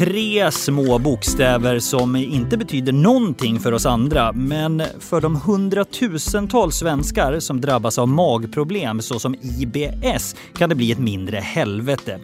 Tre små bokstäver som inte betyder någonting för oss andra men för de hundratusentals svenskar som drabbas av magproblem såsom IBS kan det bli ett mindre helvete.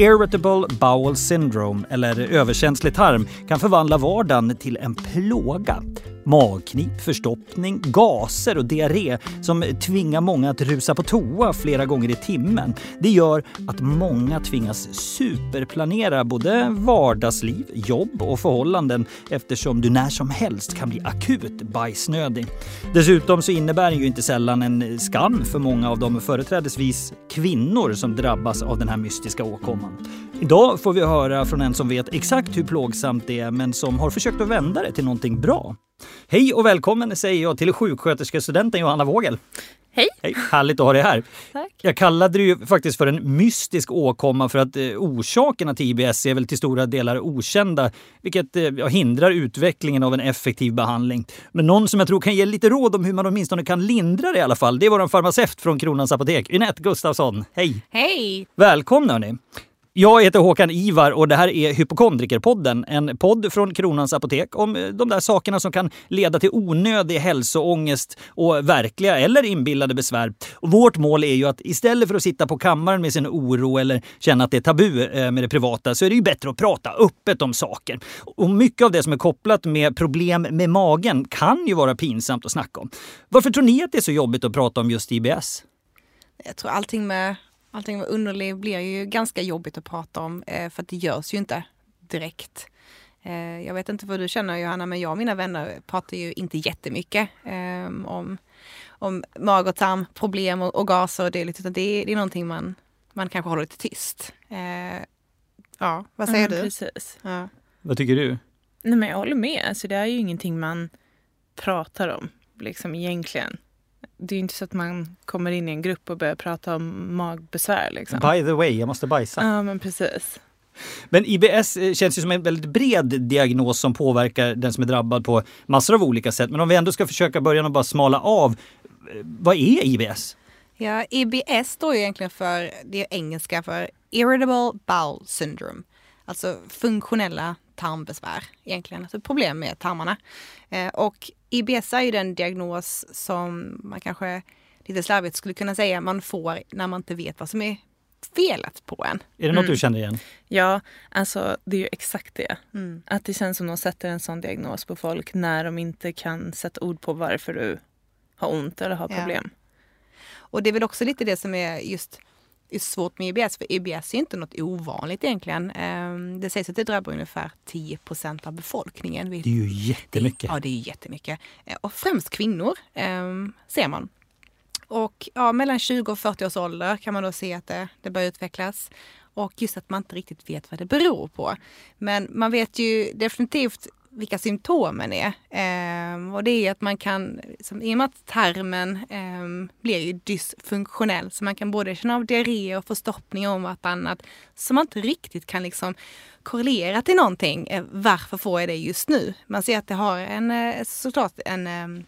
Irritable bowel syndrome, eller överkänslig tarm, kan förvandla vardagen till en plåga. Magknip, förstoppning, gaser och diarré som tvingar många att rusa på toa flera gånger i timmen. Det gör att många tvingas superplanera både vardagsliv, jobb och förhållanden eftersom du när som helst kan bli akut bajsnödig. Dessutom så innebär det ju inte sällan en skam för många av de företrädesvis kvinnor som drabbas av den här mystiska åkomman. Idag får vi höra från en som vet exakt hur plågsamt det är men som har försökt att vända det till någonting bra. Hej och välkommen säger jag till sjuksköterskestudenten Johanna Vågel. Hej! Hej! Härligt att ha dig här. Tack. Jag kallade det ju faktiskt för en mystisk åkomma för att eh, orsakerna till IBS är väl till stora delar okända, vilket eh, hindrar utvecklingen av en effektiv behandling. Men någon som jag tror kan ge lite råd om hur man åtminstone kan lindra det i alla fall, det är vår farmaceut från Kronans Apotek, Ynette Gustafsson. Hej! Hej! Välkomna hörni! Jag heter Håkan Ivar och det här är Hypokondrikerpodden, en podd från Kronans Apotek om eh, de där sakerna som kan leda till onödig hälsoångest och verkliga eller inbillade besvär. Och vårt mål är ju att istället för att sitta på kammaren med sin oro eller känna att det är tabu eh, med det privata så är det ju bättre att prata öppet om saker. Och mycket av det som är kopplat med problem med magen kan ju vara pinsamt att snacka om. Varför tror ni att det är så jobbigt att prata om just IBS? Jag tror allting med allting med underliv blir ju ganska jobbigt att prata om eh, för att det görs ju inte direkt. Eh, jag vet inte vad du känner Johanna, men jag och mina vänner pratar ju inte jättemycket eh, om, om mag och tarmproblem och, och gaser och dylikt, utan det, det är någonting man, man kanske håller lite tyst. ja, vad säger mm, du? Precis. Ja. Vad tycker du? Nej, men jag håller med. Alltså, det är ju ingenting man pratar om liksom egentligen det är inte så att man kommer in i en grupp och börjar prata om magbesvär. Liksom. By the way, jag måste bajsa. Ja, men precis. Men IBS eh, känns ju som en väldigt bred diagnos som påverkar den som är drabbad på massor av olika sätt. Men om vi ändå ska försöka börja och bara smala av. Eh, vad är IBS? Ja, IBS står ju egentligen för, det är engelska för Irritable Bowel Syndrome. Alltså funktionella tarmbesvär egentligen, alltså problem med tarmarna. Eh, och IBS är ju den diagnos som man kanske lite slarvigt skulle kunna säga man får när man inte vet vad som är felet på en. Är det något mm. du känner igen? Ja, alltså det är ju exakt det. Mm. Att det känns som de sätter en sån diagnos på folk när de inte kan sätta ord på varför du har ont eller har problem. Ja. Och det är väl också lite det som är just är svårt med IBS, för IBS är inte något ovanligt egentligen. Ehm, det sägs att det drabbar ungefär 10% av befolkningen. Det är ju jättemycket. Det, ja, det är jättemycket. Eh, och främst kvinnor ehm, ser man. Och ja, mellan 20 och 40 års ålder kan man då se att det, det börjar utvecklas. Och just att man inte riktigt vet vad det beror på. Men man vet ju definitivt vilka symptomen är. Eh, och det är att man kan, som, i och med att tarmen eh, blir ju dysfunktionell, så man kan både känna av diarré och förstoppning om vartannat, som man inte riktigt kan liksom korrelera till någonting. Eh, varför får jag det just nu? Man ser att det har en, eh, såklart en, ehm,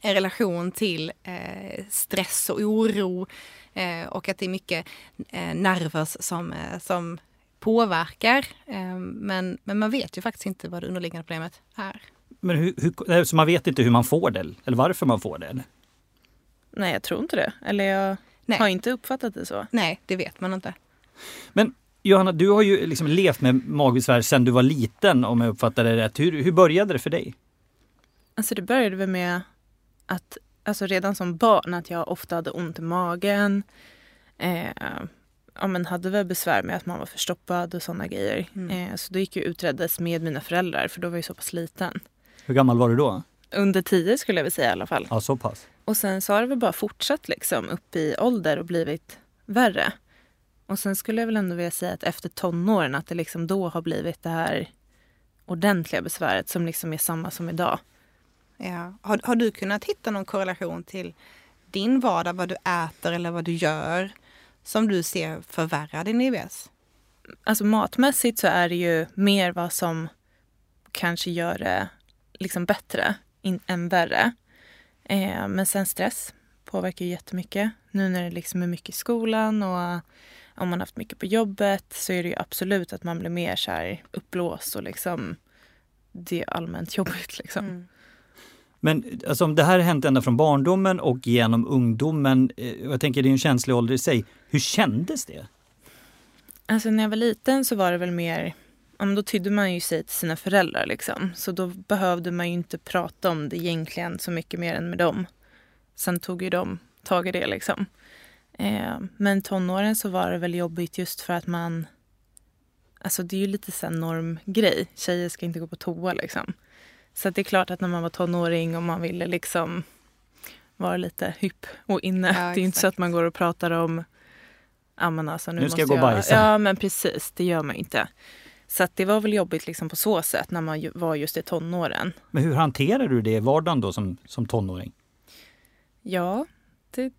en relation till eh, stress och oro eh, och att det är mycket eh, nerver som, eh, som påverkar. Ehm, men, men man vet ju faktiskt inte vad det underliggande problemet är. Men hur, hur, så man vet inte hur man får det eller varför man får det? Nej, jag tror inte det. Eller jag Nej. har inte uppfattat det så. Nej, det vet man inte. Men Johanna, du har ju liksom levt med magbesvär sedan du var liten om jag uppfattar det rätt. Hur, hur började det för dig? Alltså det började väl med att alltså redan som barn att jag ofta hade ont i magen. Eh, ja, men hade väl besvär med att man var förstoppad och sådana grejer. Mm. Eh, så då gick jag utreddes med mina föräldrar för då var jag så pass liten. Hur gammal var du då? Under tio skulle jag vilja säga i alla fall. Ja, så pass. Och sen så har det väl bara fortsatt liksom upp i ålder och blivit värre. Och sen skulle jag väl ändå vilja säga att efter tonåren att det liksom då har blivit det här ordentliga besväret som liksom är samma som idag. Ja. Har, har du kunnat hitta någon korrelation till din vardag, vad du äter eller vad du gör som du ser förvärrar din IBS? Alltså matmässigt så är det ju mer vad som kanske gör det liksom bättre in, än värre. Eh, men sen stress påverkar ju jättemycket. Nu när det liksom är mycket i skolan och om man haft mycket på jobbet så är det ju absolut att man blir mer så här uppblåst och liksom det är allmänt jobbigt liksom. Mm. Men alltså, om det här har hänt ända från barndomen och genom ungdomen, eh, jag tänker det är en känslig ålder i sig. Hur kändes det? Alltså när jag var liten så var det väl mer, ja, men då tydde man ju sig till sina föräldrar liksom. Så då behövde man ju inte prata om det egentligen så mycket mer än med dem. Sen tog ju de tag i det liksom. Eh, men tonåren så var det väl jobbigt just för att man, alltså det är ju lite sån normgrej. Tjejer ska inte gå på toa liksom. Så det är klart att när man var tonåring och man ville liksom vara lite hypp och inne. Ja, det är ju inte så exakt. att man går och pratar om ja, men alltså, nu, Nu ska måste jag gå och bajsa. Ja men precis, det gör man ju inte. Så att det var väl jobbigt liksom på så sätt när man ju var just i tonåren. Men hur hanterar du det i vardagen då som, som tonåring? Ja, det är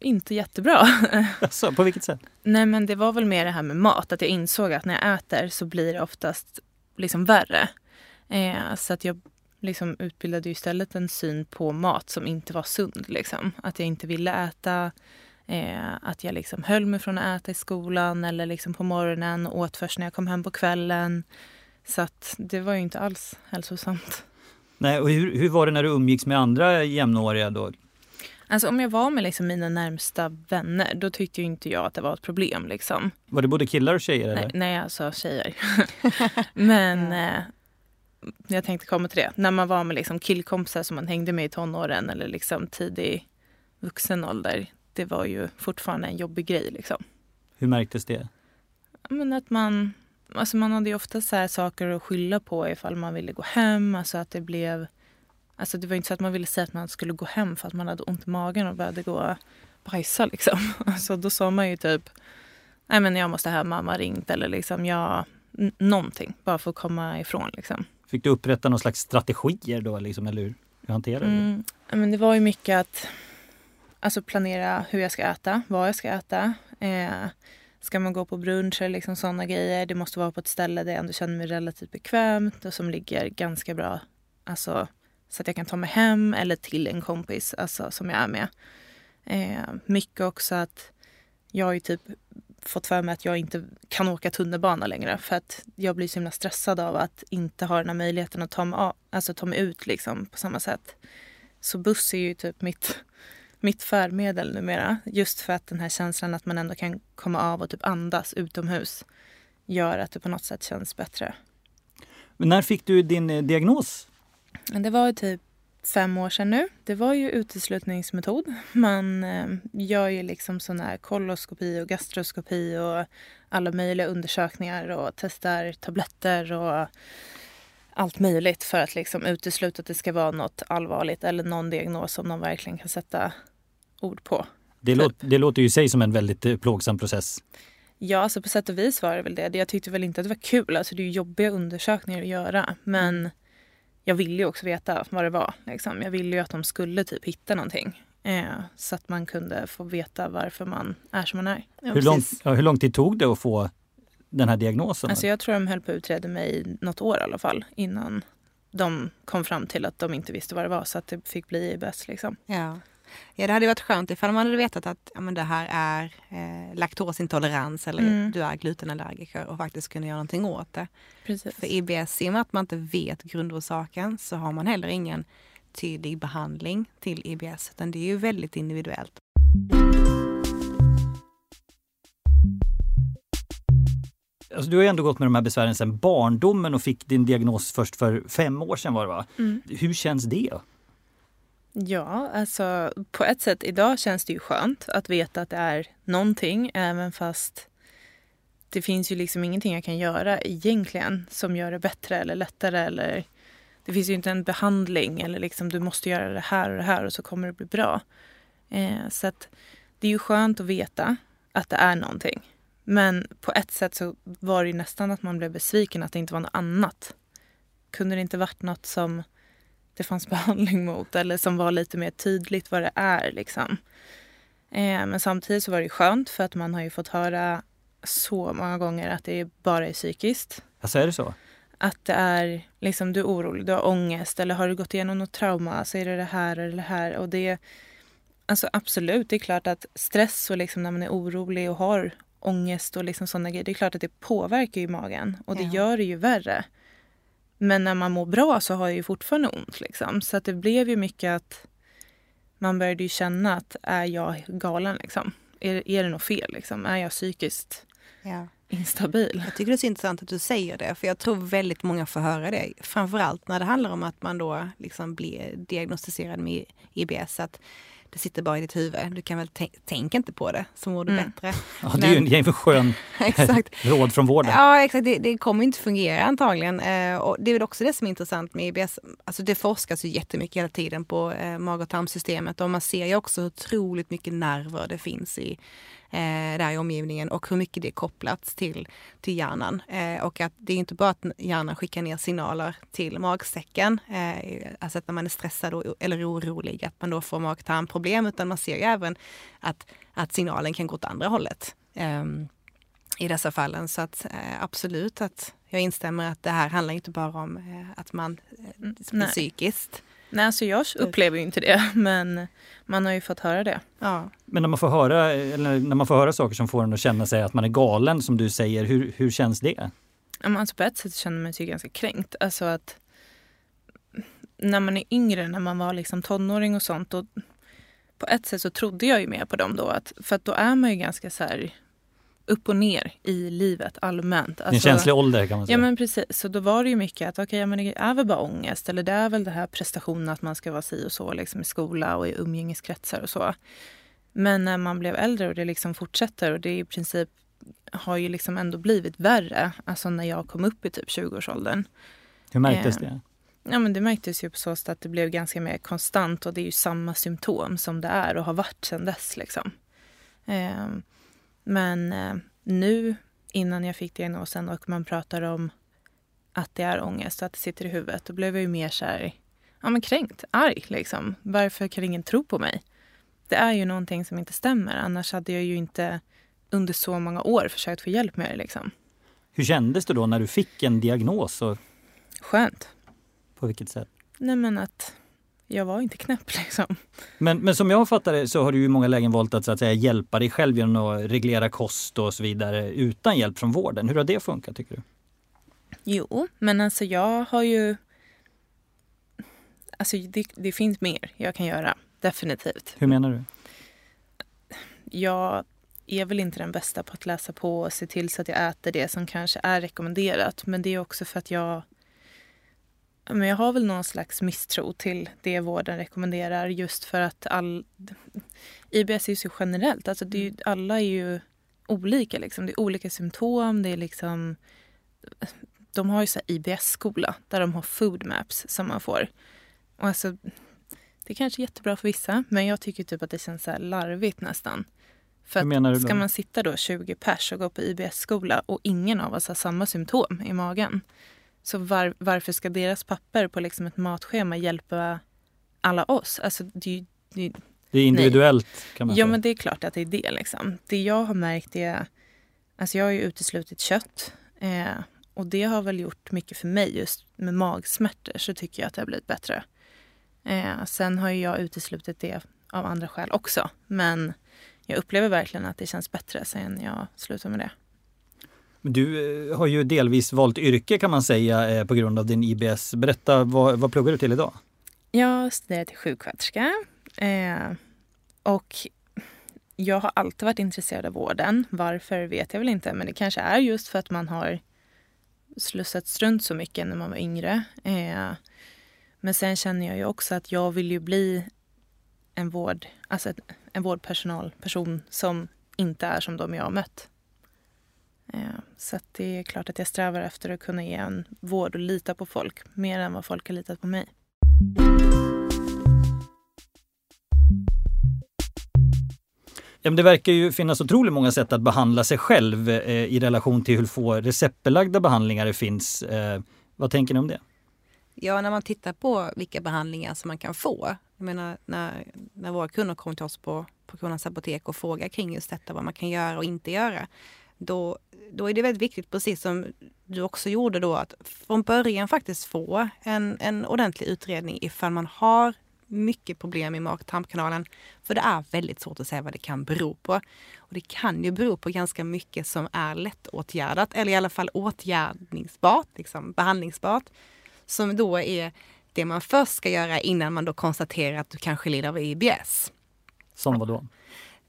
inte jättebra. Alltså, på vilket sätt? Nej men det var väl mer det här med mat. Att jag insåg att när jag äter så blir det oftast liksom värre. Eh, så att jag liksom utbildade ju istället en syn på mat som inte var sund. Liksom. Att jag inte ville äta. Eh, att jag liksom höll mig från att äta i skolan eller liksom på morgonen och åt först när jag kom hem på kvällen. Så att det var ju inte alls hälsosamt. Nej, och hur, hur var det när du umgicks med andra jämnåriga då? Alltså om jag var med liksom mina närmsta vänner då tyckte ju inte jag att det var ett problem. Liksom. Var det både killar och tjejer? Eller? Nej, nej alltså tjejer. Men eh, jag tänkte komma till det. När man var med liksom killkompisar som man hängde med i tonåren eller liksom tidig vuxen ålder. Det var ju fortfarande en jobbig grej. Liksom. Hur märktes det? Men att man, alltså man hade ju ofta så här saker att skylla på ifall man ville gå hem. Alltså att det blev... Alltså det var inte så att man ville säga att man skulle gå hem för att man hade ont i magen och behövde gå och bajsa. Liksom. Alltså då sa man ju typ Nej men jag måste hem, mamma ringt eller liksom jag... Någonting, bara för att komma ifrån liksom. Fick du upprätta någon slags strategier då, liksom, eller hur? Hur hanterade du det? Mm, men det var ju mycket att alltså planera hur jag ska äta, vad jag ska äta. Eh, ska man gå på brunch eller liksom sådana grejer. Det måste vara på ett ställe där jag ändå känner mig relativt bekvämt och som ligger ganska bra. Alltså, så att jag kan ta mig hem eller till en kompis alltså, som jag är med. Eh, mycket också att jag är typ fått för mig att jag inte kan åka tunnelbana längre för att jag blir så himla stressad av att inte ha den här möjligheten att ta mig, av, alltså ta mig ut liksom på samma sätt. Så buss är ju typ mitt, mitt färdmedel numera. Just för att den här känslan att man ändå kan komma av och typ andas utomhus gör att det på något sätt känns bättre. Men när fick du din eh, diagnos? Det var typ fem år sedan nu. Det var ju uteslutningsmetod. Man eh, gör ju liksom sån här koloskopi och gastroskopi och alla möjliga undersökningar och testar tabletter och allt möjligt för att liksom utesluta att det ska vara något allvarligt eller någon diagnos som de verkligen kan sätta ord på. Det, låt, det låter ju i sig som en väldigt eh, plågsam process. Ja, alltså på sätt och vis var det väl det. Jag tyckte väl inte att det var kul. Alltså det är jobbiga undersökningar att göra. Men jag ville ju också veta vad det var. Liksom. Jag ville ju att de skulle typ hitta någonting. Eh, så att man kunde få veta varför man är som man är. Ja, Hur lång, ja, hur lång tid tog det att få den här diagnosen? Alltså jag tror de höll på att utreda mig i något år i alla fall. Innan de kom fram till att de inte visste vad det var. Så att det fick bli IBS liksom. Ja. Ja, det hade varit skönt ifall man hade vetat att ja, men det här är eh, laktosintolerans eller Mm. du är glutenallergiker och faktiskt kunna göra någonting åt det. Precis. För IBS, i och med att man inte vet grundorsaken så har man heller ingen tydlig behandling till IBS utan det är ju väldigt individuellt. Alltså, du har ju ändå gått med de här besvären sedan barndomen och fick din diagnos först för fem år sedan var det va? Mm. Hur känns det? Ja, alltså på ett sätt idag känns det ju skönt att veta att det är någonting även fast det finns ju liksom ingenting jag kan göra egentligen som gör det bättre eller lättare eller det finns ju inte en behandling eller liksom du måste göra det här och det här och så kommer det bli bra. Eh, så att det är ju skönt att veta att det är någonting. Men på ett sätt så var det ju nästan att man blev besviken att det inte var något annat. Kunde det inte varit något som det fanns behandling mot eller som var lite mer tydligt vad det är. Liksom. Eh, men samtidigt så var det skönt för att man har ju fått höra så många gånger att det bara är psykiskt. Alltså är det så? Att det är liksom du är orolig, du har ångest eller har du gått igenom något trauma så är det det här eller det här. Och det, alltså absolut, det är klart att stress och liksom när man är orolig och har ångest och liksom sådana grejer. Det är klart att det påverkar ju magen och det Ja. gör det ju värre. Men när man mår bra så har jag ju fortfarande ont. Liksom. Så att det blev ju mycket att man började ju känna att är jag galen? Liksom? Är, är det något fel? Liksom? Är jag psykiskt Ja. instabil? Jag tycker det är så intressant att du säger det, för jag tror väldigt många får höra det. Framförallt när det handlar om att man då liksom blir diagnostiserad med IBS. Att det sitter bara i ditt huvud. Du kan väl tänk, tänk inte på det, så mår du Mm. bättre. Ja, det är ju en, en skön Exakt. råd från vården. Ja, exakt. Det, det kommer inte fungera antagligen. Eh, och det är väl också det som är intressant med IBS. Alltså det forskas ju jättemycket hela tiden på eh, mag och tarmsystemet och man ser ju också hur otroligt mycket nerver det finns i, eh, där i omgivningen och hur mycket det är kopplat till, till hjärnan. Eh, och att det är inte bara att hjärnan skickar ner signaler till magsäcken, eh, alltså att när man är stressad och, eller orolig, att man då får mag-tarmproblem, utan man ser ju även att, att signalen kan gå åt andra hållet. Ehm, i dessa fallen. Så att eh, absolut att jag instämmer att det här handlar inte bara om eh, att man eh, nej. psykiskt. Nej, alltså jag upplever ju inte det, men man har ju fått höra det. Ja. Men när man, får höra, eller när man får höra saker som får en att känna sig att man är galen som du säger, hur, hur känns det? Alltså på ett sätt känner man sig ganska kränkt. Alltså att när man är yngre, när man var liksom tonåring och sånt, då, på ett sätt så trodde jag ju mer på dem då. Att, för att då är man ju ganska så här upp och ner i livet allmänt. Är en Alltså- känslig ålder kan man säga. Ja men precis, så då var det ju mycket att okej, ja, men det är väl bara ångest eller det är väl det här prestationen att man ska vara si och så liksom i skola och i umgängeskretsar och så. Men när man blev äldre och det liksom fortsätter och det i princip har ju liksom ändå blivit värre, alltså när jag kom upp i typ 20-årsåldern. hur märktes eh, det? Ja men det märktes ju på så sätt att det blev ganska mer konstant och det är ju samma symptom som det är och har varit sedan dess liksom. Eh, men eh, nu innan jag fick diagnosen och man pratar om att det är ångest och att det sitter i huvudet, då blev jag ju mer så här, ja men kränkt, arg liksom. Varför kan ingen tro på mig? Det är ju någonting som inte stämmer, annars hade jag ju inte under så många år försökt få hjälp med det liksom. Hur kändes det då när du fick en diagnos och Skönt. på vilket sätt? Nej men att jag var inte knäpp liksom. Men, men som jag fattar det så har du i många lägen valt att, så att säga, hjälpa dig själv genom att reglera kost och så vidare utan hjälp från vården. Hur har det funkat tycker du? Jo, men alltså jag har ju... Alltså det, det finns mer jag kan göra, definitivt. Hur menar du? Jag är väl inte den bästa på att läsa på och se till så att jag äter det som kanske är rekommenderat. Men det är också för att jag... Men jag har väl någon slags misstro till det vården rekommenderar just för att all... IBS är ju så generellt. Alltså det är ju, alla är ju olika. Liksom. Det är olika symptom. Det är liksom... De har ju så IBS-skola där de har food maps som man får. Och alltså, det är kanske är jättebra för vissa men jag tycker typ att det känns så larvigt nästan. För Hur menar du att då? ska man sitta då 20 pers och gå på IBS-skola och ingen av oss har samma symptom i magen. Så var, varför ska deras papper på liksom ett matschema hjälpa alla oss? Alltså, det, det, Det är individuellt kan man Ja säga. men det är klart att det är det liksom. Det jag har märkt är, alltså jag har ju uteslutit kött. Eh, och det har väl gjort mycket för mig just med magsmärtor så tycker jag att det har blivit bättre. Eh, sen har ju jag uteslutit det av andra skäl också. Men jag upplever verkligen att det känns bättre sen jag slutade med det. Du eh, har ju delvis valt yrke kan man säga eh, på grund av din IBS. Berätta, vad, vad pluggar du till idag? Jag studerar till sjuksköterska. Eh, och jag har alltid varit intresserad av vården. Varför vet jag väl inte. Men det kanske är just för att man har slussats runt så mycket när man var yngre. Eh, men sen känner jag ju också att jag vill ju bli en vård, alltså en vårdpersonal, person som inte är som de jag har mött. Eh, så att det är klart att jag strävar efter att kunna ge en vård och lita på folk mer än vad folk har litat på mig. Ja, men det verkar ju finnas otroligt många sätt att behandla sig själv eh, i relation till hur få receptbelagda behandlingar det finns. Eh, vad tänker ni om det? Ja, när man tittar på vilka behandlingar som man kan få. Jag menar när, när våra kunder kommer till oss på, på Kronans apotek och frågar kring just detta, vad man kan göra och inte göra. Då, då är det väldigt viktigt, precis som du också gjorde då, att från början faktiskt få en, en ordentlig utredning ifall man har mycket problem i mag-tarmkanalen. För det är väldigt svårt att säga vad det kan bero på. Och det kan ju bero på ganska mycket som är lättåtgärdat eller i alla fall åtgärdningsbart, liksom behandlingsbart. Som då är det man först ska göra innan man då konstaterar att du kanske lider av IBS. Som vad då?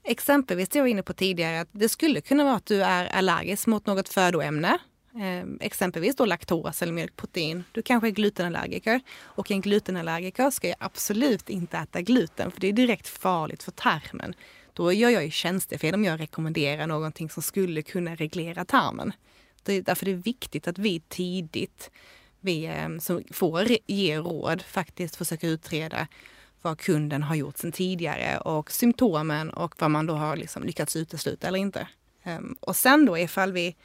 Exempelvis det jag var inne på tidigare, att det skulle kunna vara att du är allergisk mot något födoämne. Eh, exempelvis då laktos eller mjölkprotein. Du kanske är glutenallergiker och en glutenallergiker ska ju absolut inte äta gluten för det är direkt farligt för tarmen. Då gör jag ju tjänstefel om jag rekommenderar någonting som skulle kunna reglera tarmen. Det är därför det är viktigt att vi tidigt, vi eh, som får ge råd, faktiskt försöker utreda vad kunden har gjort sen tidigare och symptomen och vad man då har liksom lyckats utesluta eller inte. Um, och sen då ifall vi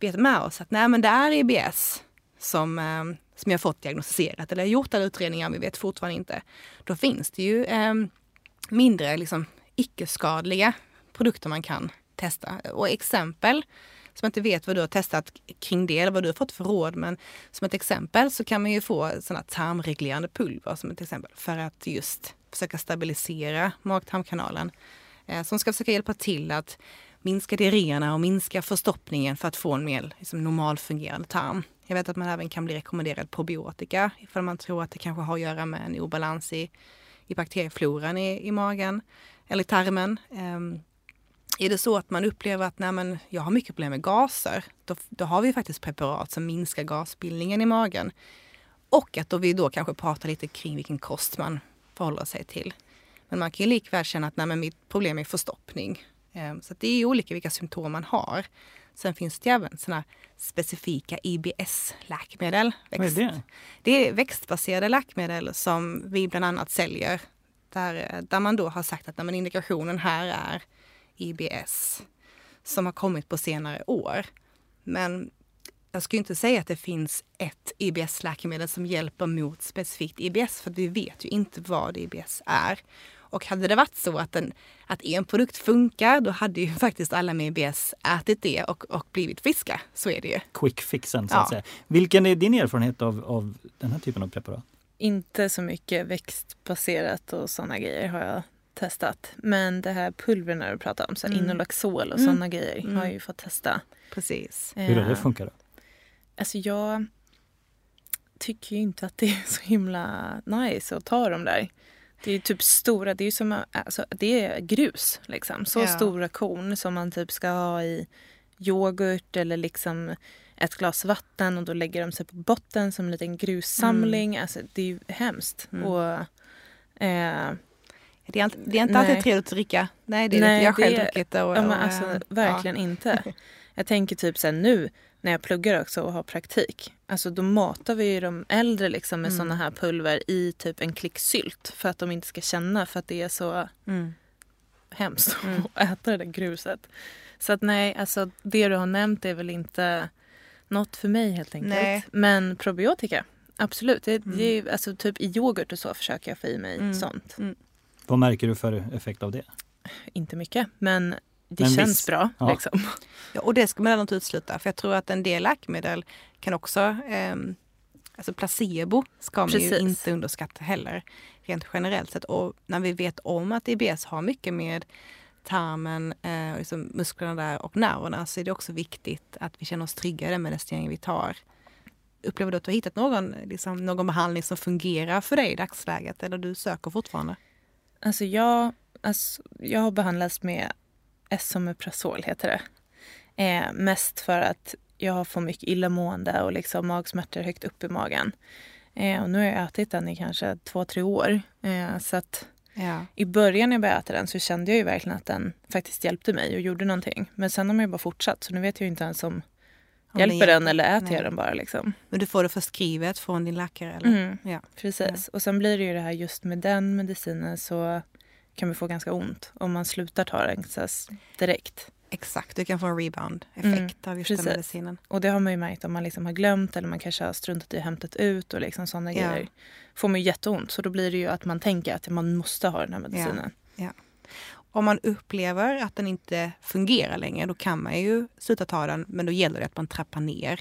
vet med oss att nej men det är IBS som, um, som jag fått diagnostiserat eller gjort alla utredningar, vi vet fortfarande inte. Då finns det ju um, mindre liksom, icke-skadliga produkter man kan testa. Och exempel som inte vet vad du har testat kring det eller vad du har fått för råd. Men som ett exempel så kan man ju få sådana tarmreglerande pulver som ett exempel för att just försöka stabilisera mag-tarmkanalen. Eh, som ska försöka hjälpa till att minska diarréerna och minska förstoppningen för att få en mer liksom, normalfungerande tarm. Jag vet att man även kan bli rekommenderad probiotika ifall man tror att det kanske har att göra med en obalans i, i bakteriefloran i, i magen eller i tarmen. Um, är det så att man upplever att nej men, jag har mycket problem med gaser, då, då har vi faktiskt preparat som minskar gasbildningen i magen. Och att då vi då kanske pratar lite kring vilken kost man förhåller sig till. Men man kan ju likväl känna att nej men, mitt problem är förstoppning. Ehm, så det är olika vilka symptom man har. Sen finns det även såna specifika IBS-läkemedel. Vad är det? Det är växtbaserade läkemedel som vi bland annat säljer. Där, där man då har sagt att nej, men indikationen här är IBS som har kommit på senare år. Men jag skulle inte säga att det finns ett IBS-läkemedel som hjälper mot specifikt IBS för vi vet ju inte vad IBS är. Och hade det varit så att en, att en produkt funkar, då hade ju faktiskt alla med IBS ätit det och, och blivit friska. Så är det ju. Quick fixen så att säga. Vilken är din erfarenhet av, av den här typen av preparat? Inte så mycket växtbaserat och sådana grejer har jag testat. Men det här pulverna du pratar om, så mm. Inolaxol och mm. sådana grejer mm. har jag ju fått testa. Precis. Hur har det funkat då? Alltså jag tycker ju inte att det är så himla nice att ta dem där. Det är typ stora, det är som alltså, det är grus liksom. Så ja. stora korn som man typ ska ha i yoghurt eller liksom ett glas vatten och då lägger de sig på botten som en liten grussamling. Mm. Alltså det är ju hemskt. Mm. Och, eh, det är, inte, det är inte alltid trevligt att dricka. Nej, det är Nej, jag själv druckit och, och, ja, alltså, Verkligen ja. inte. Jag tänker typ så nu när jag pluggar också och har praktik. Alltså då matar vi ju de äldre liksom med mm. såna här pulver i typ en klick sylt för att de inte ska känna för att det är så mm. hemskt mm. att äta det där gruset. Så att nej, alltså det du har nämnt är väl inte något för mig helt enkelt. Nej. Men probiotika, absolut. Det, mm. det alltså typ i yoghurt och så försöker jag få i mig mm. sånt. Vad märker du för effekt av det? Inte mycket, men det men känns viss. bra. Ja. Liksom. Ja, och det ska man inte utesluta. För jag tror att en del läkemedel kan också... Eh, alltså placebo ska man Precis. ju inte underskatta heller. Rent generellt sett. Och när vi vet om att IBS har mycket med tarmen, eh, liksom musklerna där och nerverna så är det också viktigt att vi känner oss trygga i den medicinering vi tar. Upplever du att du har hittat någon, liksom, någon behandling som fungerar för dig i dagsläget eller du söker fortfarande? Alltså jag, alltså jag har behandlats med Esomeprazol heter det. Eh, mest för att jag har för mycket illamående och liksom magsmärtor högt upp i magen. Eh, och nu har jag ätit den i kanske två, tre år. Eh, så att ja. i början när jag började äta den så kände jag ju verkligen att den faktiskt hjälpte mig och gjorde någonting. Men sen har man ju bara fortsatt så nu vet jag inte ens om hjälper den eller äter jag den bara. Liksom. Men du får det förskrivet från din läkare? Eller? Mm, ja. Precis. Ja. Och sen blir det ju det här just med den medicinen så kan vi få ganska ont om man slutar ta den direkt. Exakt, du kan få en rebound-effekt mm, av just den medicinen. Och det har man ju märkt om man liksom har glömt eller man kanske har struntat i att hämtat ut och liksom sådana ja. grejer. Får man ju jätteont så då blir det ju att man tänker att man måste ha den här medicinen. Ja. ja. Om man upplever att den inte fungerar längre då kan man ju sluta ta den men då gäller det att man trappar ner.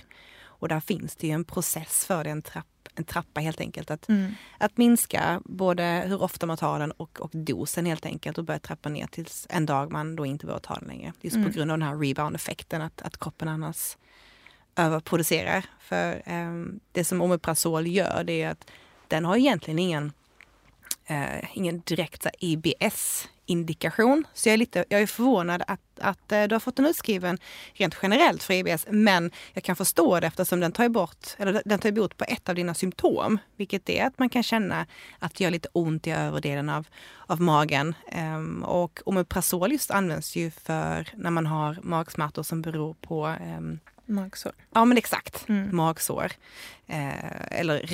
Och där finns det ju en process för det, en trapp en trappa helt enkelt. Att, Mm. att minska både hur ofta man tar den och, och dosen helt enkelt och börja trappa ner tills en dag man då inte behöver ta den längre. Just Mm. på grund av den här rebound-effekten att, att kroppen annars överproducerar. För ehm, det som Omeprazol gör det är att den har egentligen ingen, eh, ingen direkt så IBS-indikation. Så jag är, lite, jag är förvånad att, att eh, du har fått den utskriven rent generellt för IBS. Men jag kan förstå det eftersom den tar bort, eller den tar bort på ett av dina symptom. Vilket är att man kan känna att det gör lite ont i överdelen av, av magen. Ehm, och Omeprazol just används ju för när man har magsmärtor som beror på ehm, Magsår. Ja men exakt, Mm. magsår. Eh, eller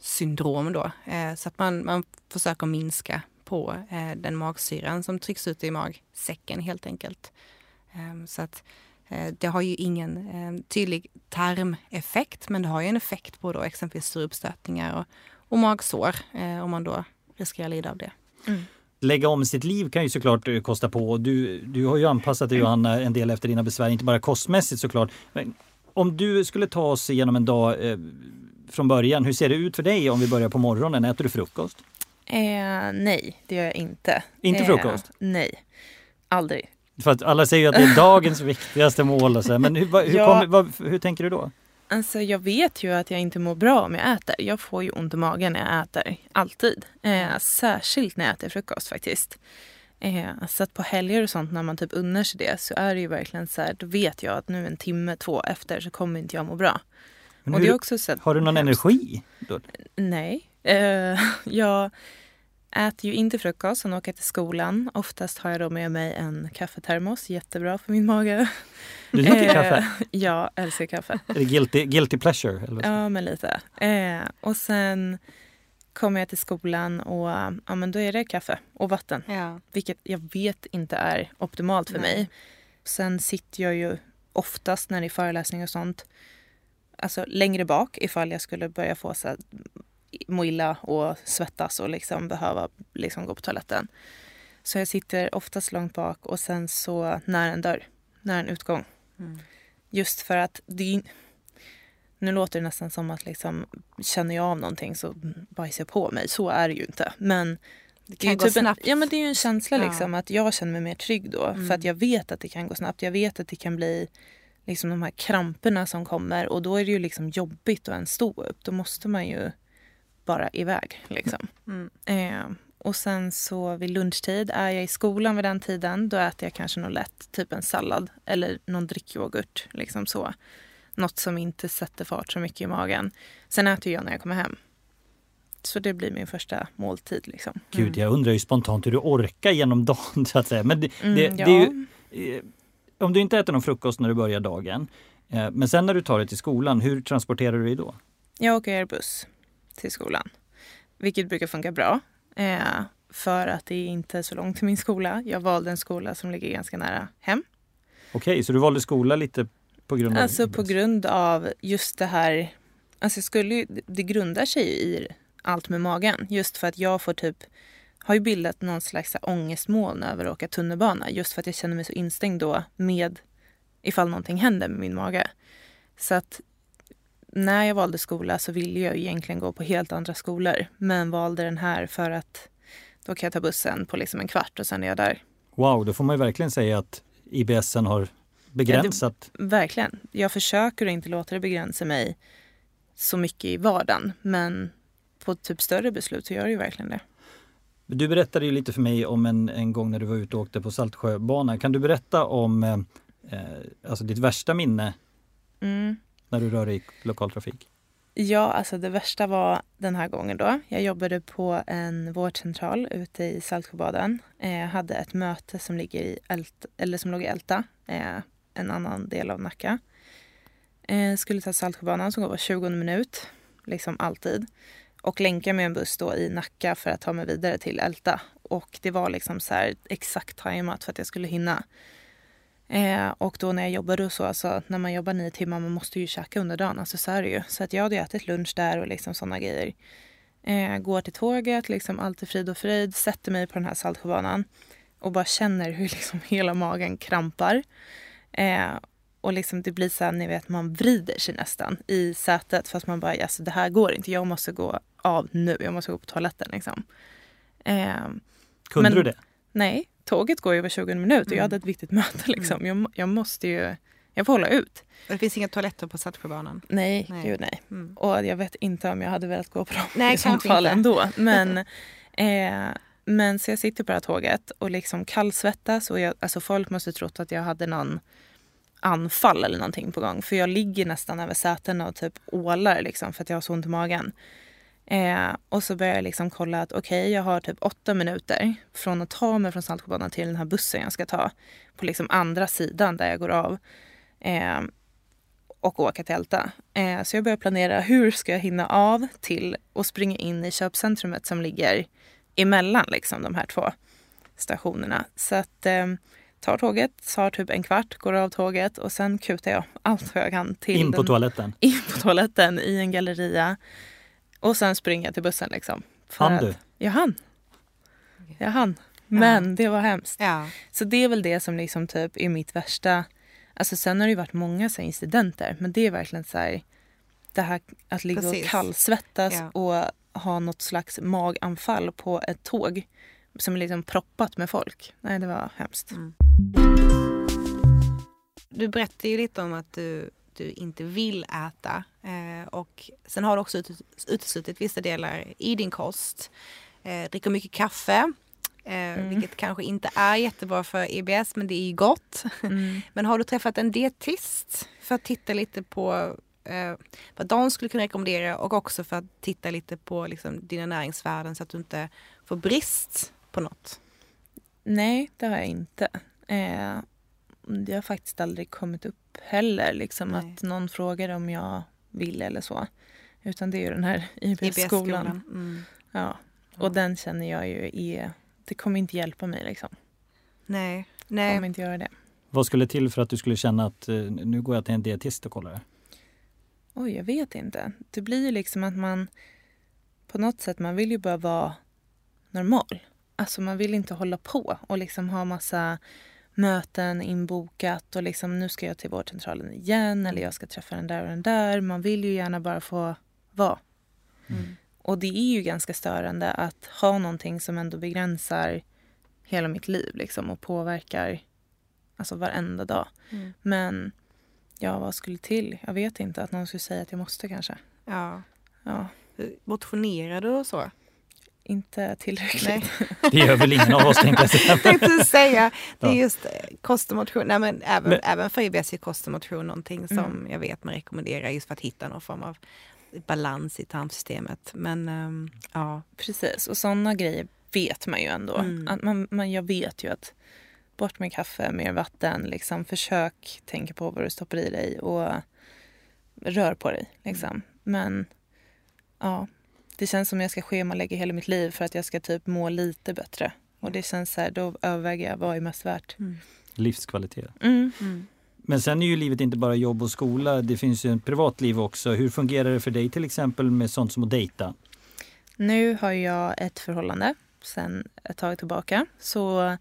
refluxsyndrom då. Eh, så att man, man försöker minska på eh, den magsyran som trycks ut i magsäcken helt enkelt. Eh, så att eh, det har ju ingen eh, tydlig tarmeffekt men det har ju en effekt på då exempelvis syrupstötningar och, och magsår om man då riskerar att lida av det. Lägga om sitt liv kan ju såklart kosta på. Du, du har ju anpassat dig Johanna en del efter dina besvär, inte bara kostmässigt såklart. Men om du skulle ta oss igenom en dag eh, från början, hur ser det ut för dig om vi börjar på morgonen? Äter du frukost? Eh, nej, det gör jag inte. Inte frukost? Eh, nej, aldrig. För att alla säger ju att det är dagens viktigaste mål och så, men hur, hur, Ja. kommer, vad, hur tänker du då? Alltså jag vet ju att jag inte mår bra om jag äter. Jag får ju ont i magen när jag äter. Alltid. Eh, särskilt när jag äter frukost faktiskt. Eh, så att på helger och sånt när man typ unnar sig det så är det ju verkligen så här, då vet jag att nu en timme, två efter så kommer inte jag må bra. Men och hur, det är också så har du någon hemskt. energi? Då? Nej. Eh, jag äter ju inte frukost och åker till skolan. Oftast har jag då med mig en kaffetermos. Jättebra för min mage. Du dricker Eh, kaffe? Jag älskar kaffe. Är det guilty, guilty pleasure? Eller så? Ja, men lite. Eh, och sen kommer jag till skolan och ja, men då är det kaffe och vatten. Ja. Vilket jag vet inte är optimalt för Nej. mig. Sen sitter jag ju oftast när det är föreläsningar och sånt alltså längre bak ifall jag skulle börja få så här, må illa och svettas och liksom behöva liksom gå på toaletten. Så jag sitter oftast långt bak och sen så nära en dörr, nära en utgång. Mm. Just för att det är, nu låter det nästan som att liksom, känner jag av någonting så bajsar jag på mig. Så är det ju inte. Men Det det kan ju gå typ en, snabbt. ja, men det är ju en känsla Ja. liksom, att jag känner mig mer trygg då. Mm. För att jag vet att det kan gå snabbt. Jag vet att det kan bli liksom, de här kramperna som kommer. Och då är det ju liksom jobbigt att ens stå upp. Då måste man ju bara iväg. Liksom. Mm. Eh, och sen så vid lunchtid, är jag i skolan vid den tiden, då äter jag kanske något lätt, typ en sallad eller någon drickyoghurt. Liksom så. Något som inte sätter fart så mycket i magen. Sen äter jag när jag kommer hem. Så det blir min första måltid. Liksom. Gud, jag undrar ju spontant hur du orkar genom dagen så att säga. Men det, Mm, det, ja. det är ju, eh, om du inte äter någon frukost när du börjar dagen, eh, men sen när du tar dig till skolan, hur transporterar du dig då? Jag åker buss till skolan, vilket brukar funka bra. Eh, för att det är inte så långt till min skola. Jag valde en skola som ligger ganska nära hem. Okej, så du valde skola lite på grund av... Alltså på grund av just det här, alltså skulle det grundar sig i allt med magen. Just för att jag får typ, har ju bildat någon slags ångestmoln över att åka tunnelbana. Just för att jag känner mig så instängd då med ifall någonting händer med min mage. Så att när jag valde skola så ville jag egentligen gå på helt andra skolor. Men valde den här för att då kan jag ta bussen på liksom en kvart och sen är jag där. Wow, då får man ju verkligen säga att IBSen har begränsat. Verkligen. Jag försöker att inte låta det begränsa mig så mycket i vardagen. Men på typ större beslut så gör det ju verkligen det. Du berättade ju lite för mig om en, en gång när du var ute och åkte på Saltsjöbanan. Kan du berätta om eh, eh, alltså ditt värsta minne Mm. när du rör dig i lokaltrafik? Ja, alltså det värsta var den här gången då. Jag jobbade på en vårdcentral ute i Saltsjöbaden. Eh, hade ett möte som, ligger i Älta, eller som låg i Älta, eh, en annan del av Nacka. Eh, skulle ta Saltsjöbanan som går var 20 minut, liksom alltid. Och länka med en buss då i Nacka för att ta mig vidare till Älta. Och det var liksom så här exakt tajmat för att jag skulle hinna. Eh, och då när jag jobbade och så, alltså när man jobbar nio timmar, man måste ju käka under dagen, alltså så är det ju. Så att jag hade ätit lunch där och liksom sådana grejer. Eh, går till tåget, liksom allt är frid och fröjd, sätter mig på den här Saltsjöbanan och bara känner hur liksom hela magen krampar. Eh, och liksom det blir så här, ni vet, man vrider sig nästan i sätet fast man bara, alltså, det här går inte, jag måste gå av nu, jag måste gå på toaletten. Liksom. Eh, Kunde Men- du det? nej, tåget går ju över 20 minuter och jag Mm. hade ett viktigt möte. Liksom. Jag, jag måste ju, jag får hålla ut. Och det finns inga toaletter på Saltsjöbanan. Nej, Nej. gud nej. Mm. Och jag vet inte om jag hade velat gå på dem Nej, i kanske fall inte. ändå. Men, eh, men så jag sitter på det här tåget och liksom kallsvettas och jag, alltså folk måste trott att jag hade någon anfall eller någonting på gång. För jag ligger nästan över sätena och typ ålar liksom för att jag har så ont i magen. Eh, och så börjar jag liksom kolla att okej, jag har typ åtta minuter från att ta mig från Saltsjöbanan till den här bussen jag ska ta på liksom andra sidan där jag går av. Eh, och åka till Älta. Eh, så jag börjar planera hur ska jag hinna av till och springa in i köpcentrumet som ligger emellan liksom, de här två stationerna. Så att eh, tar tåget, tar typ en kvart, går av tåget och sen kutar jag allt vad jag kan till In på den, toaletten? in på toaletten i en galleria och sen springer jag till bussen. Liksom, Hann du? Jag hann. Jag hann. Men det var hemskt. Ja. Så det är väl det som liksom typ är mitt värsta. Alltså sen har det ju varit många så här incidenter men det är verkligen så här. Det här att ligga Precis. och kallsvettas Ja. och ha något slags maganfall på ett tåg som är liksom proppat med folk. Nej, det var hemskt. Mm. Du berättade ju lite om att du, du inte vill äta. Eh, och sen har du också ut- uteslutit vissa delar i din kost. Eh, dricker mycket kaffe. Eh, Mm. Vilket kanske inte är jättebra för IBS men det är ju gott. Mm. Men har du träffat en dietist för att titta lite på eh, vad de skulle kunna rekommendera och också för att titta lite på liksom, dina näringsvärden så att du inte får brist på något? Nej, det har jag inte. Eh, det har faktiskt aldrig kommit upp heller, liksom Nej. att någon frågar om jag vill eller så. Utan det är ju den här IBS-skolan. IBS-skolan. Mm. Ja. Ja. Och den känner jag ju är... Det kommer inte hjälpa mig liksom. Nej, kommer nej. inte göra det. Vad skulle till för att du skulle känna att eh, nu går jag till en dietist och kollar? Oj, jag vet inte. Det blir ju liksom att man på något sätt, man vill ju bara vara normal. Alltså man vill inte hålla på och liksom ha massa möten inbokat och liksom nu ska jag till vårdcentralen igen eller jag ska träffa den där och den där. Man vill ju gärna bara få vara. Mm. Och det är ju ganska störande att ha någonting som ändå begränsar hela mitt liv liksom och påverkar alltså varenda dag. Mm. Men ja, vad skulle till? Jag vet inte. Att någon skulle säga att jag måste kanske. Ja. Ja, Motionerar du och så? inte tillräckligt. Nej. Det gör väl ingen av oss tänkte jag säga. Tänkte säga, det är just eh, kost och motion. Nej, men även, Men- även för IBS är kost och motion någonting som Mm. jag vet man rekommenderar just för att hitta någon form av balans i tarmsystemet. Men ehm, ja, Precis, och sådana grejer vet man ju ändå. Mm. Att man, man, jag vet ju att bort med kaffe, mer vatten. Liksom, försök tänka på vad du stoppar i dig och rör på dig. Liksom. Men ja, det känns som jag ska schemalägga hela mitt liv för att jag ska typ må lite bättre. Och det känns så här, då överväger jag vad är mest värt. Livskvalitet. Mm. mm. Men sen är ju livet inte bara jobb och skola. Det finns ju ett privatliv också. Hur fungerar det för dig till exempel med sånt som att dejta? Nu har jag ett förhållande sen ett tag tillbaka. Så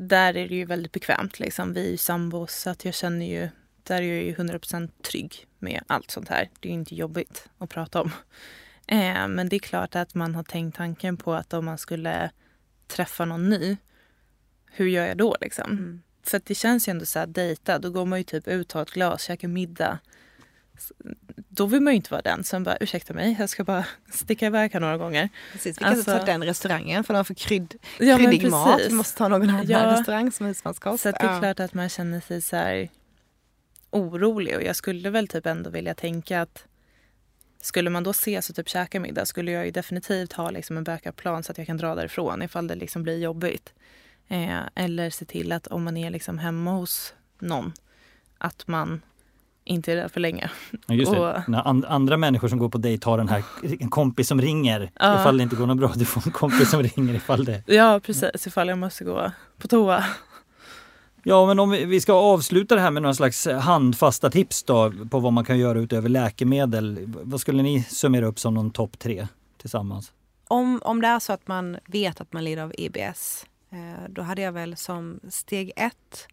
där är det ju väldigt bekvämt. Liksom. Vi är ju sambos så att jag känner ju, där är jag ju 100% trygg med allt sånt här. Det är ju inte jobbigt att prata om. Eh, men det är klart att man har tänkt tanken på att om man skulle träffa någon ny, hur gör jag då liksom? Mm. För det känns ju ändå så här, dejta, då går man ju typ ut, tar ett glas, käkar middag. Då vill man ju inte vara den som bara, ursäkta mig, jag ska bara sticka iväg här några gånger. Precis, vi kan inte Alltså- ta den restaurangen för de har för krydd, Ja, kryddig mat. Vi måste ta någon annan Ja. restaurang som husmanskost. Så det är Ja. klart att man känner sig så här orolig och jag skulle väl typ ändå vilja tänka att skulle man då ses och typ käka middag skulle jag ju definitivt ha liksom en backup-plan så att jag kan dra därifrån ifall det liksom blir jobbigt. Eh, eller se till att om man är liksom hemma hos någon att man inte är där för länge. Ja, just det. Och- När and- andra människor som går på dejt har den här en kompis som ringer Ja. ifall det inte går något bra. Du får en kompis som ringer ifall det... Ja precis, ifall jag måste gå på toa. Ja, men om vi, vi ska avsluta det här med några slags handfasta tips då på vad man kan göra utöver läkemedel. Vad skulle ni summera upp som någon topp tre tillsammans? om, om det är så att man vet att man lider av IBS, eh, då hade jag väl som steg ett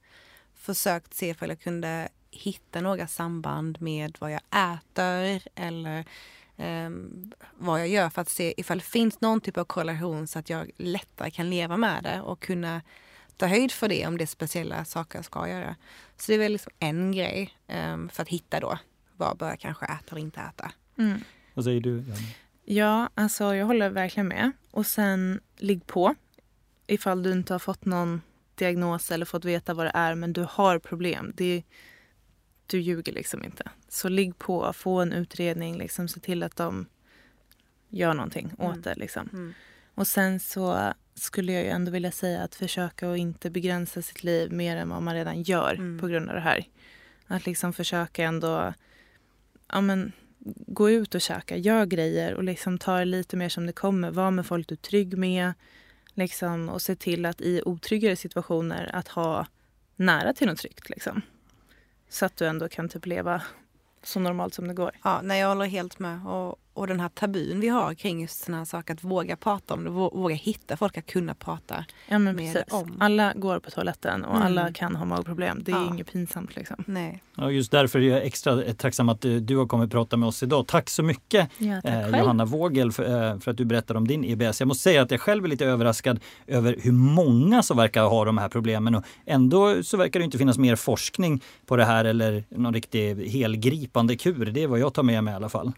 försökt se ifall jag kunde hitta några samband med vad jag äter eller eh, vad jag gör för att se ifall det finns någon typ av korrelation så att jag lättare kan leva med det och kunna ta höjd för det om det är speciella saker jag ska göra. Så det är väl liksom en grej eh, för att hitta då vad bör jag kanske äta och inte äta. Mm. Vad säger du? Janne? Ja, alltså jag håller verkligen med. Och sen ligg på. Ifall du inte har fått någon diagnos eller fått veta vad det är men du har problem. Det, du ljuger liksom inte. Så ligg på, få en utredning, liksom, se till att de gör någonting åt Mm. det. Liksom. Mm. Och sen så skulle jag ju ändå vilja säga att försöka att inte begränsa sitt liv mer än vad man redan gör Mm. på grund av det här. Att liksom försöka ändå ja, men, gå ut och käka, gör grejer och liksom ta det lite mer som det kommer. Var med folk du är trygg med liksom, och se till att i otryggare situationer att ha nära till något tryggt. Liksom. Så att du ändå kan typ leva så normalt som det går. Ja, nej, jag håller helt med. Och, och den här tabun vi har kring just sådana här saker, att våga prata om det, vå- våga hitta folk att kunna prata. Ja, men Med precis. om. Alla går på toaletten och Mm. alla kan ha magproblem. Det är Ja. inget pinsamt. Liksom. Nej. Ja, just därför är jag extra tacksam att eh, du har kommit och prata med oss idag. Tack så mycket Ja, tack eh. Johanna Vågel för, eh, för att du berättar om din IBS. Jag måste säga att jag själv är lite överraskad över hur många som verkar ha de här problemen och ändå så verkar det inte finnas mer forskning på det här eller någon riktig helgripande kur. Det är vad jag tar med mig i alla fall.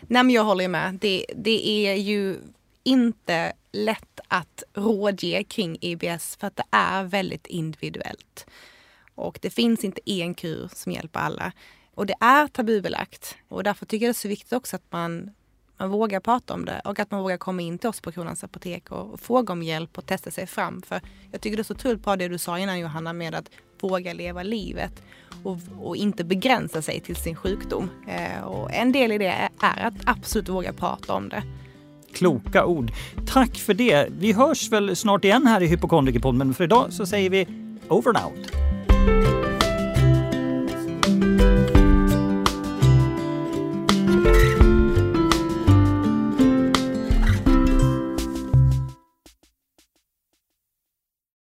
Nej, men jag håller med. Det, det är ju inte lätt att rådge kring IBS för att det är väldigt individuellt. Och det finns inte en kur som hjälper alla. Och det är tabubelagt. Och därför tycker jag det är så viktigt också att man, man vågar prata om det och att man vågar komma in till oss på Kronans Apotek och, och fråga om hjälp och testa sig fram. För jag tycker det är så otroligt bra det du sa innan Johanna med att våga leva livet och, och inte begränsa sig till sin sjukdom. Eh, och en del i det är, är att absolut våga prata om det. Kloka ord. Tack för det. Vi hörs väl snart igen här i Hypokondrikerpodden men för idag så säger vi over and out.